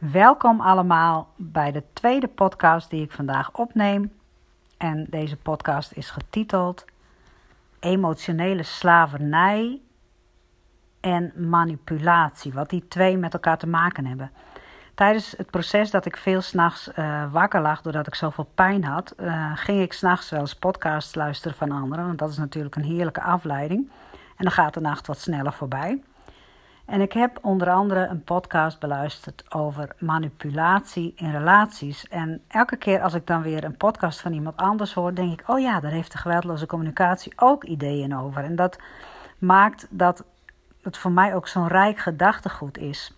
Welkom allemaal bij de tweede podcast die ik vandaag opneem. En deze podcast is getiteld Emotionele slavernij en manipulatie, wat die twee met elkaar te maken hebben. Tijdens het proces dat ik veel s'nachts uh, wakker lag doordat ik zoveel pijn had, uh, ging ik s'nachts wel eens podcasts luisteren van anderen. Want dat is natuurlijk een heerlijke afleiding. En dan gaat de nacht wat sneller voorbij. En ik heb onder andere een podcast beluisterd over manipulatie in relaties. En elke keer als ik dan weer een podcast van iemand anders hoor, denk ik: oh ja, daar heeft de geweldloze communicatie ook ideeën over. En dat maakt dat het voor mij ook zo'n rijk gedachtegoed is.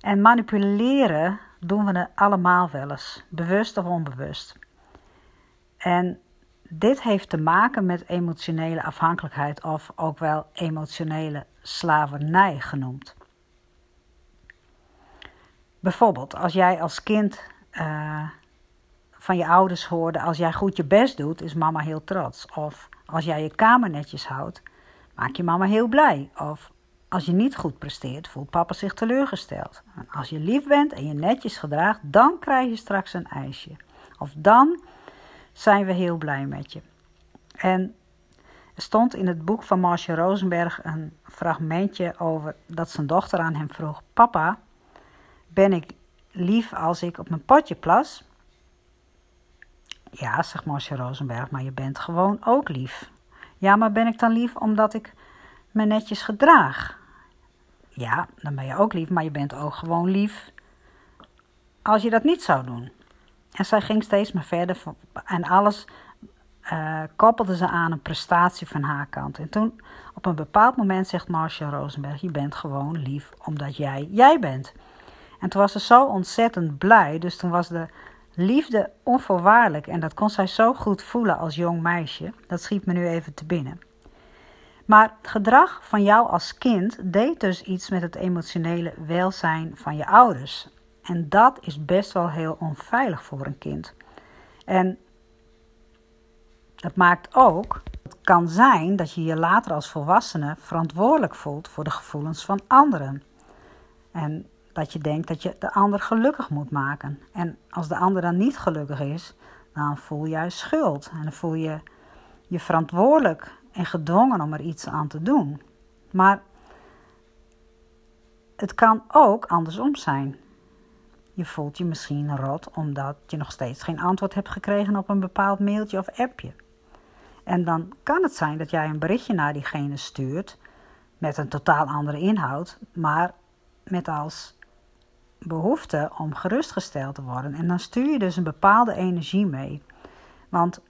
En manipuleren doen we allemaal wel eens, bewust of onbewust. En dit heeft te maken met emotionele afhankelijkheid of ook wel emotionele slavernij genoemd. Bijvoorbeeld, als jij als kind uh, van je ouders hoorde: als jij goed je best doet, is mama heel trots. Of als jij je kamer netjes houdt, maak je mama heel blij. Of als je niet goed presteert, voelt papa zich teleurgesteld. En als je lief bent en je netjes gedraagt, dan krijg je straks een ijsje. Of dan zijn we heel blij met je. En er stond in het boek van Marcia Rosenberg een fragmentje over dat zijn dochter aan hem vroeg: Papa, ben ik lief als ik op mijn potje plas? Ja, zegt Marcia Rosenberg, maar je bent gewoon ook lief. Ja, maar ben ik dan lief omdat ik me netjes gedraag? Ja, dan ben je ook lief, maar je bent ook gewoon lief als je dat niet zou doen. En zij ging steeds maar verder en alles uh, koppelde ze aan een prestatie van haar kant. En toen op een bepaald moment zegt Marcia Rosenberg: Je bent gewoon lief omdat jij jij bent. En toen was ze zo ontzettend blij. Dus toen was de liefde onvoorwaardelijk. En dat kon zij zo goed voelen als jong meisje. Dat schiet me nu even te binnen. Maar het gedrag van jou als kind deed dus iets met het emotionele welzijn van je ouders. En dat is best wel heel onveilig voor een kind. En het maakt ook, het kan zijn dat je je later als volwassene verantwoordelijk voelt voor de gevoelens van anderen. En dat je denkt dat je de ander gelukkig moet maken. En als de ander dan niet gelukkig is, dan voel je schuld. En dan voel je je verantwoordelijk en gedwongen om er iets aan te doen. Maar het kan ook andersom zijn. Je voelt je misschien rot omdat je nog steeds geen antwoord hebt gekregen op een bepaald mailtje of appje. En dan kan het zijn dat jij een berichtje naar diegene stuurt met een totaal andere inhoud, maar met als behoefte om gerustgesteld te worden. En dan stuur je dus een bepaalde energie mee. Want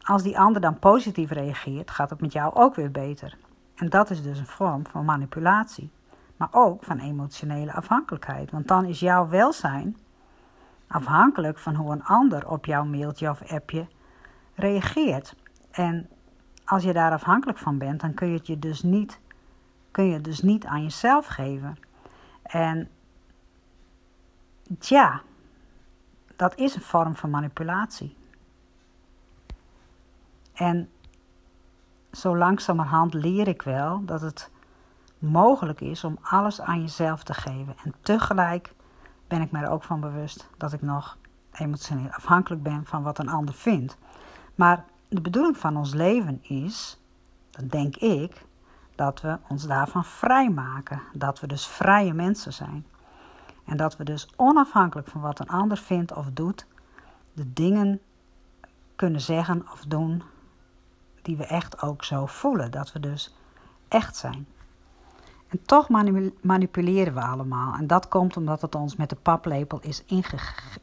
als die ander dan positief reageert, gaat het met jou ook weer beter. En dat is dus een vorm van manipulatie, maar ook van emotionele afhankelijkheid. Want dan is jouw welzijn afhankelijk van hoe een ander op jouw mailtje of appje reageert. En als je daar afhankelijk van bent, dan kun je het je dus niet, kun je dus niet aan jezelf geven. En ja, dat is een vorm van manipulatie. En zo langzamerhand leer ik wel dat het mogelijk is om alles aan jezelf te geven. En tegelijk ben ik me er ook van bewust dat ik nog emotioneel afhankelijk ben van wat een ander vindt. Maar de bedoeling van ons leven is, dat denk ik, dat we ons daarvan vrijmaken. Dat we dus vrije mensen zijn. En dat we dus onafhankelijk van wat een ander vindt of doet, de dingen kunnen zeggen of doen die we echt ook zo voelen. Dat we dus echt zijn. En toch manipuleren we allemaal. En dat komt omdat het ons met de paplepel is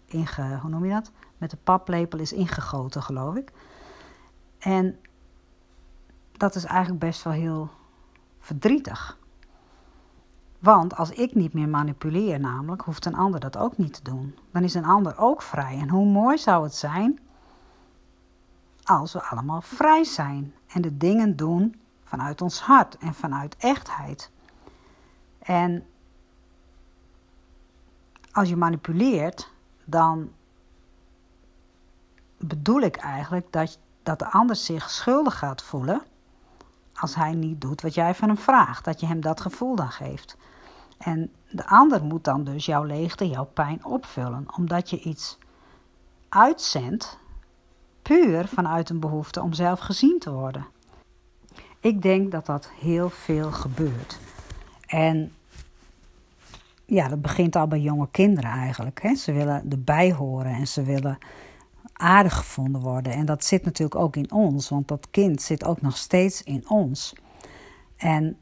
inge, hoe noem dat? Met de paplepel is ingegoten, geloof ik. En dat is eigenlijk best wel heel verdrietig. Want als ik niet meer manipuleer, namelijk, hoeft een ander dat ook niet te doen. Dan is een ander ook vrij. En hoe mooi zou het zijn als we allemaal vrij zijn en de dingen doen vanuit ons hart en vanuit echtheid. En als je manipuleert, dan bedoel ik eigenlijk dat dat de ander zich schuldig gaat voelen als hij niet doet wat jij van hem vraagt. Dat je hem dat gevoel dan geeft. En de ander moet dan dus jouw leegte, jouw pijn opvullen, omdat je iets uitzendt puur vanuit een behoefte om zelf gezien te worden. Ik denk dat dat heel veel gebeurt. En ja, dat begint al bij jonge kinderen eigenlijk. Hè? Ze willen erbij horen en ze willen aardig gevonden worden. En dat zit natuurlijk ook in ons, want dat kind zit ook nog steeds in ons. En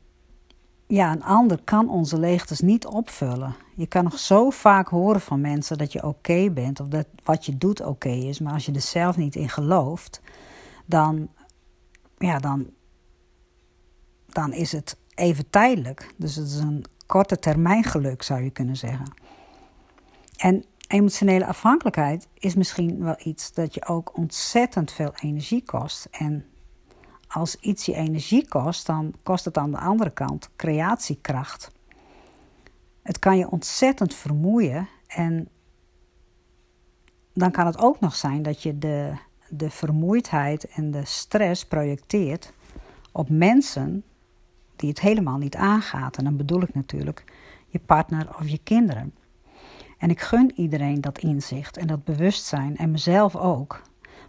ja, een ander kan onze leegtes niet opvullen. Je kan nog zo vaak horen van mensen dat je oké bent of dat wat je doet oké is, maar als je er zelf niet in gelooft, dan, ja, dan, dan is het even tijdelijk. Dus het is een korte termijn geluk, zou je kunnen zeggen. En emotionele afhankelijkheid is misschien wel iets dat je ook ontzettend veel energie kost. En als iets je energie kost, dan kost het aan de andere kant creatiekracht. Het kan je ontzettend vermoeien en dan kan het ook nog zijn dat je de, de vermoeidheid en de stress projecteert op mensen die het helemaal niet aangaat. En dan bedoel ik natuurlijk je partner of je kinderen. En ik gun iedereen dat inzicht en dat bewustzijn en mezelf ook.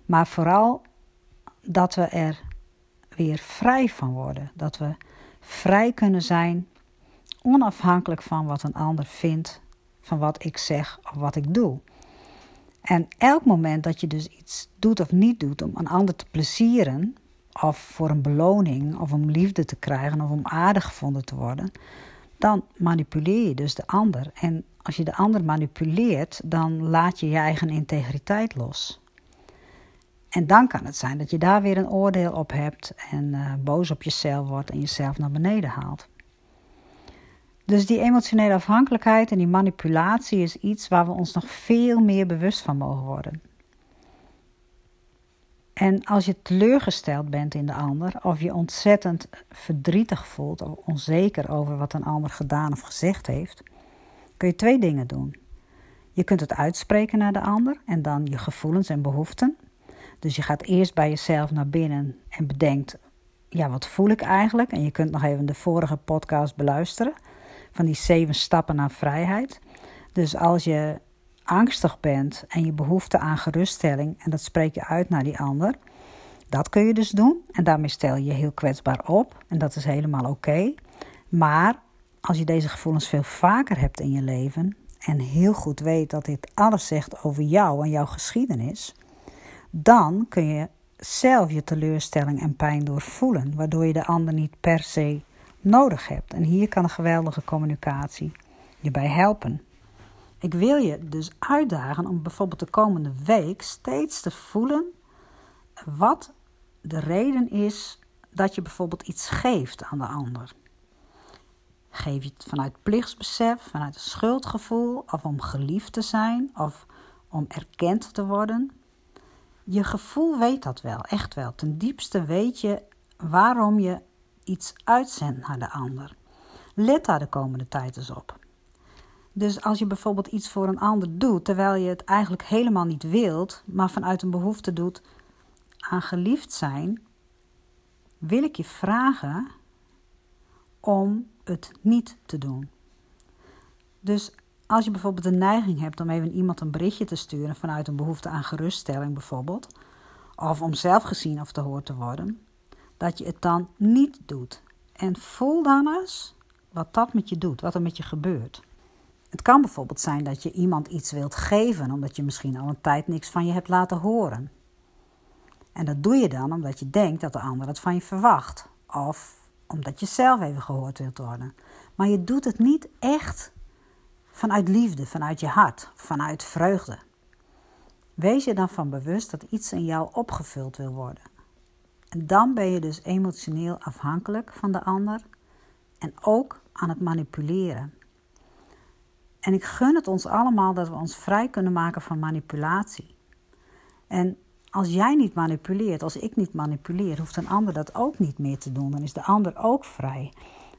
Maar vooral dat we er weer vrij van worden. Dat we vrij kunnen zijn, onafhankelijk van wat een ander vindt, van wat ik zeg of wat ik doe. En elk moment dat je dus iets doet of niet doet om een ander te plezieren, of voor een beloning, of om liefde te krijgen, of om aardig gevonden te worden, dan manipuleer je dus de ander. En als je de ander manipuleert, dan laat je je eigen integriteit los. En dan kan het zijn dat je daar weer een oordeel op hebt en uh, boos op jezelf wordt en jezelf naar beneden haalt. Dus die emotionele afhankelijkheid en die manipulatie is iets waar we ons nog veel meer bewust van mogen worden. En als je teleurgesteld bent in de ander, of je ontzettend verdrietig voelt of onzeker over wat een ander gedaan of gezegd heeft, kun je twee dingen doen. Je kunt het uitspreken naar de ander en dan je gevoelens en behoeften. Dus je gaat eerst bij jezelf naar binnen en bedenkt: ja, wat voel ik eigenlijk? En je kunt nog even de vorige podcast beluisteren van die zeven stappen naar vrijheid. Dus als je angstig bent en je behoefte aan geruststelling en dat spreek je uit naar die ander, dat kun je dus doen en daarmee stel je je heel kwetsbaar op en dat is helemaal oké. Maar als je deze gevoelens veel vaker hebt in je leven en heel goed weet dat dit alles zegt over jou en jouw geschiedenis, dan kun je zelf je teleurstelling en pijn doorvoelen, waardoor je de ander niet per se nodig hebt. En hier kan een geweldige communicatie je bij helpen. Ik wil je dus uitdagen om bijvoorbeeld de komende week steeds te voelen wat de reden is dat je bijvoorbeeld iets geeft aan de ander. Geef je het vanuit plichtsbesef, vanuit een schuldgevoel, of om geliefd te zijn, of om erkend te worden? Je gevoel weet dat wel, echt wel. Ten diepste weet je waarom je iets uitzendt naar de ander. Let daar de komende tijd eens op. Dus als je bijvoorbeeld iets voor een ander doet, terwijl je het eigenlijk helemaal niet wilt, maar vanuit een behoefte doet aan geliefd zijn, wil ik je vragen om het niet te doen. Dus als je bijvoorbeeld de neiging hebt om even iemand een berichtje te sturen vanuit een behoefte aan geruststelling bijvoorbeeld, of om zelf gezien of te horen te worden, dat je het dan niet doet. En voel dan eens wat dat met je doet, wat er met je gebeurt. Het kan bijvoorbeeld zijn dat je iemand iets wilt geven omdat je misschien al een tijd niks van je hebt laten horen. En dat doe je dan omdat je denkt dat de ander het van je verwacht. Of omdat je zelf even gehoord wilt worden. Maar je doet het niet echt vanuit liefde, vanuit je hart, vanuit vreugde. Wees je dan van bewust dat iets in jou opgevuld wil worden. En dan ben je dus emotioneel afhankelijk van de ander en ook aan het manipuleren. En ik gun het ons allemaal dat we ons vrij kunnen maken van manipulatie. En als jij niet manipuleert, als ik niet manipuleer, hoeft een ander dat ook niet meer te doen. Dan is de ander ook vrij.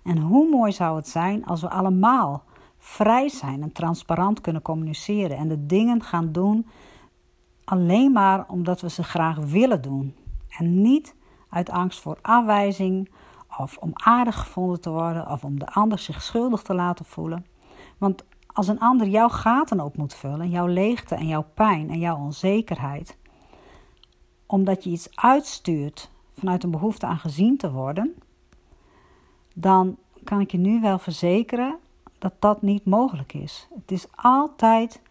En hoe mooi zou het zijn als we allemaal vrij zijn en transparant kunnen communiceren en de dingen gaan doen alleen maar omdat we ze graag willen doen. En niet uit angst voor afwijzing of om aardig gevonden te worden of om de ander zich schuldig te laten voelen. Want als een ander jouw gaten op moet vullen, jouw leegte en jouw pijn en jouw onzekerheid, omdat je iets uitstuurt vanuit een behoefte aan gezien te worden, dan kan ik je nu wel verzekeren dat dat niet mogelijk is. Het is altijd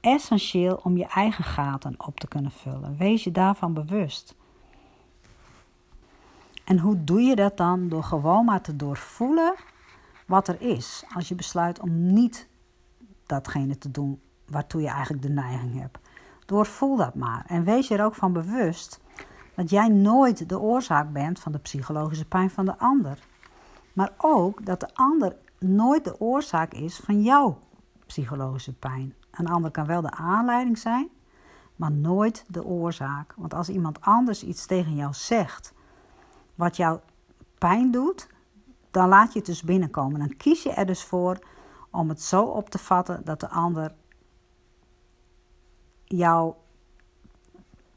essentieel om je eigen gaten op te kunnen vullen. Wees je daarvan bewust. En hoe doe je dat dan? Door gewoon maar te doorvoelen wat er is. Als je besluit om niet datgene te doen waartoe je eigenlijk de neiging hebt. Doorvoel dat maar. En wees je er ook van bewust dat jij nooit de oorzaak bent van de psychologische pijn van de ander. Maar ook dat de ander nooit de oorzaak is van jouw psychologische pijn. Een ander kan wel de aanleiding zijn, maar nooit de oorzaak. Want als iemand anders iets tegen jou zegt wat jou pijn doet, dan laat je het dus binnenkomen. Dan kies je er dus voor om het zo op te vatten dat de ander jou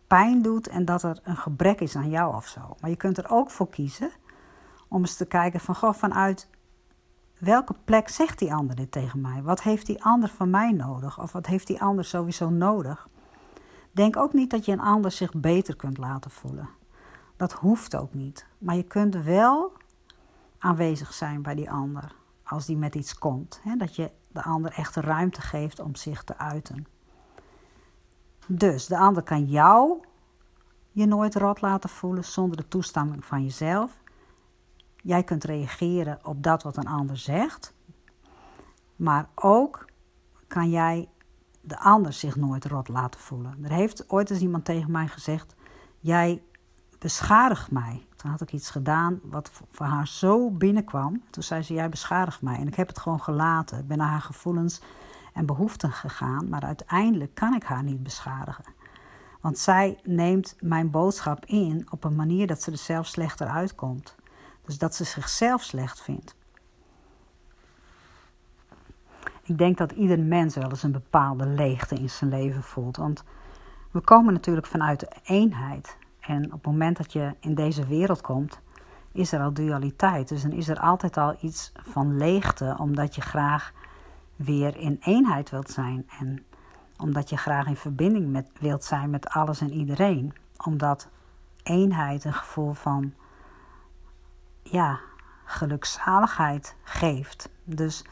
pijn doet en dat er een gebrek is aan jou of zo. Maar je kunt er ook voor kiezen om eens te kijken van vanuit welke plek zegt die ander dit tegen mij? Wat heeft die ander van mij nodig? Of wat heeft die ander sowieso nodig? Denk ook niet dat je een ander zich beter kunt laten voelen. Dat hoeft ook niet. Maar je kunt wel aanwezig zijn bij die ander als die met iets komt. Hè? Dat je de ander echt ruimte geeft om zich te uiten. Dus de ander kan jou je nooit rot laten voelen zonder de toestemming van jezelf. Jij kunt reageren op dat wat een ander zegt. Maar ook kan jij de ander zich nooit rot laten voelen. Er heeft ooit eens iemand tegen mij gezegd: Jij beschadigt mij. Toen had ik iets gedaan wat voor haar zo binnenkwam. Toen zei ze: Jij beschadigt mij. En ik heb het gewoon gelaten. Ik ben naar haar gevoelens en behoeften gegaan. Maar uiteindelijk kan ik haar niet beschadigen. Want zij neemt mijn boodschap in op een manier dat ze er zelf slechter uitkomt. Dus dat ze zichzelf slecht vindt. Ik denk dat ieder mens wel eens een bepaalde leegte in zijn leven voelt. Want we komen natuurlijk vanuit de eenheid. En op het moment dat je in deze wereld komt, is er al dualiteit. Dus dan is er altijd al iets van leegte, omdat je graag weer in eenheid wilt zijn. En omdat je graag in verbinding met, wilt zijn met alles en iedereen. Omdat eenheid een gevoel van ja, gelukzaligheid geeft. Dus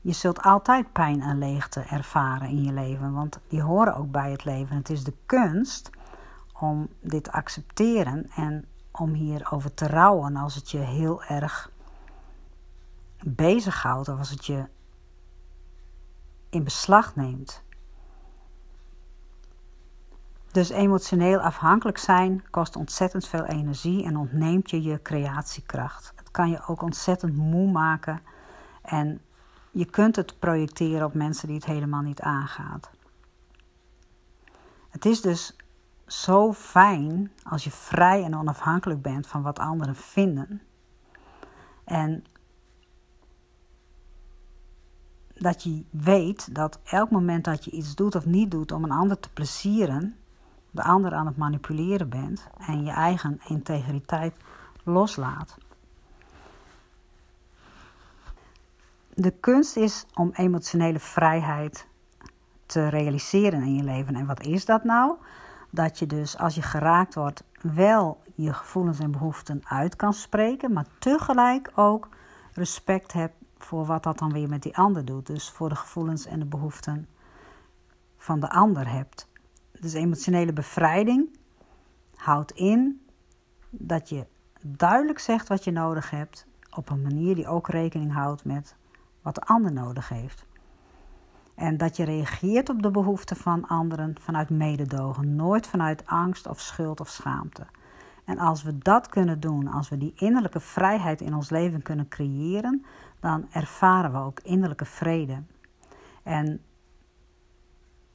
je zult altijd pijn en leegte ervaren in je leven, want die horen ook bij het leven. Het is de kunst om dit te accepteren en om hierover te rouwen als het je heel erg bezighoudt of als het je in beslag neemt. Dus emotioneel afhankelijk zijn kost ontzettend veel energie en ontneemt je je creatiekracht. Het kan je ook ontzettend moe maken en je kunt het projecteren op mensen die het helemaal niet aangaat. Het is dus zo fijn als je vrij en onafhankelijk bent van wat anderen vinden. En dat je weet dat elk moment dat je iets doet of niet doet om een ander te plezieren, de ander aan het manipuleren bent en je eigen integriteit loslaat. De kunst is om emotionele vrijheid te realiseren in je leven. En wat is dat nou? Dat je dus als je geraakt wordt wel je gevoelens en behoeften uit kan spreken, maar tegelijk ook respect hebt voor wat dat dan weer met die ander doet. Dus voor de gevoelens en de behoeften van de ander hebt. Dus emotionele bevrijding houdt in dat je duidelijk zegt wat je nodig hebt op een manier die ook rekening houdt met wat de ander nodig heeft. En dat je reageert op de behoeften van anderen vanuit mededogen, nooit vanuit angst of schuld of schaamte. En als we dat kunnen doen, als we die innerlijke vrijheid in ons leven kunnen creëren, dan ervaren we ook innerlijke vrede. En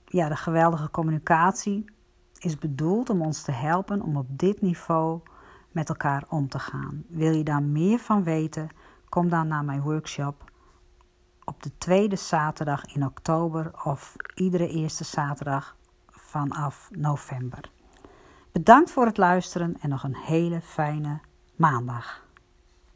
ja, de geweldige communicatie is bedoeld om ons te helpen om op dit niveau met elkaar om te gaan. Wil je daar meer van weten? Kom dan naar mijn workshop op de tweede zaterdag in oktober of iedere eerste zaterdag vanaf november. Bedankt voor het luisteren en nog een hele fijne maandag.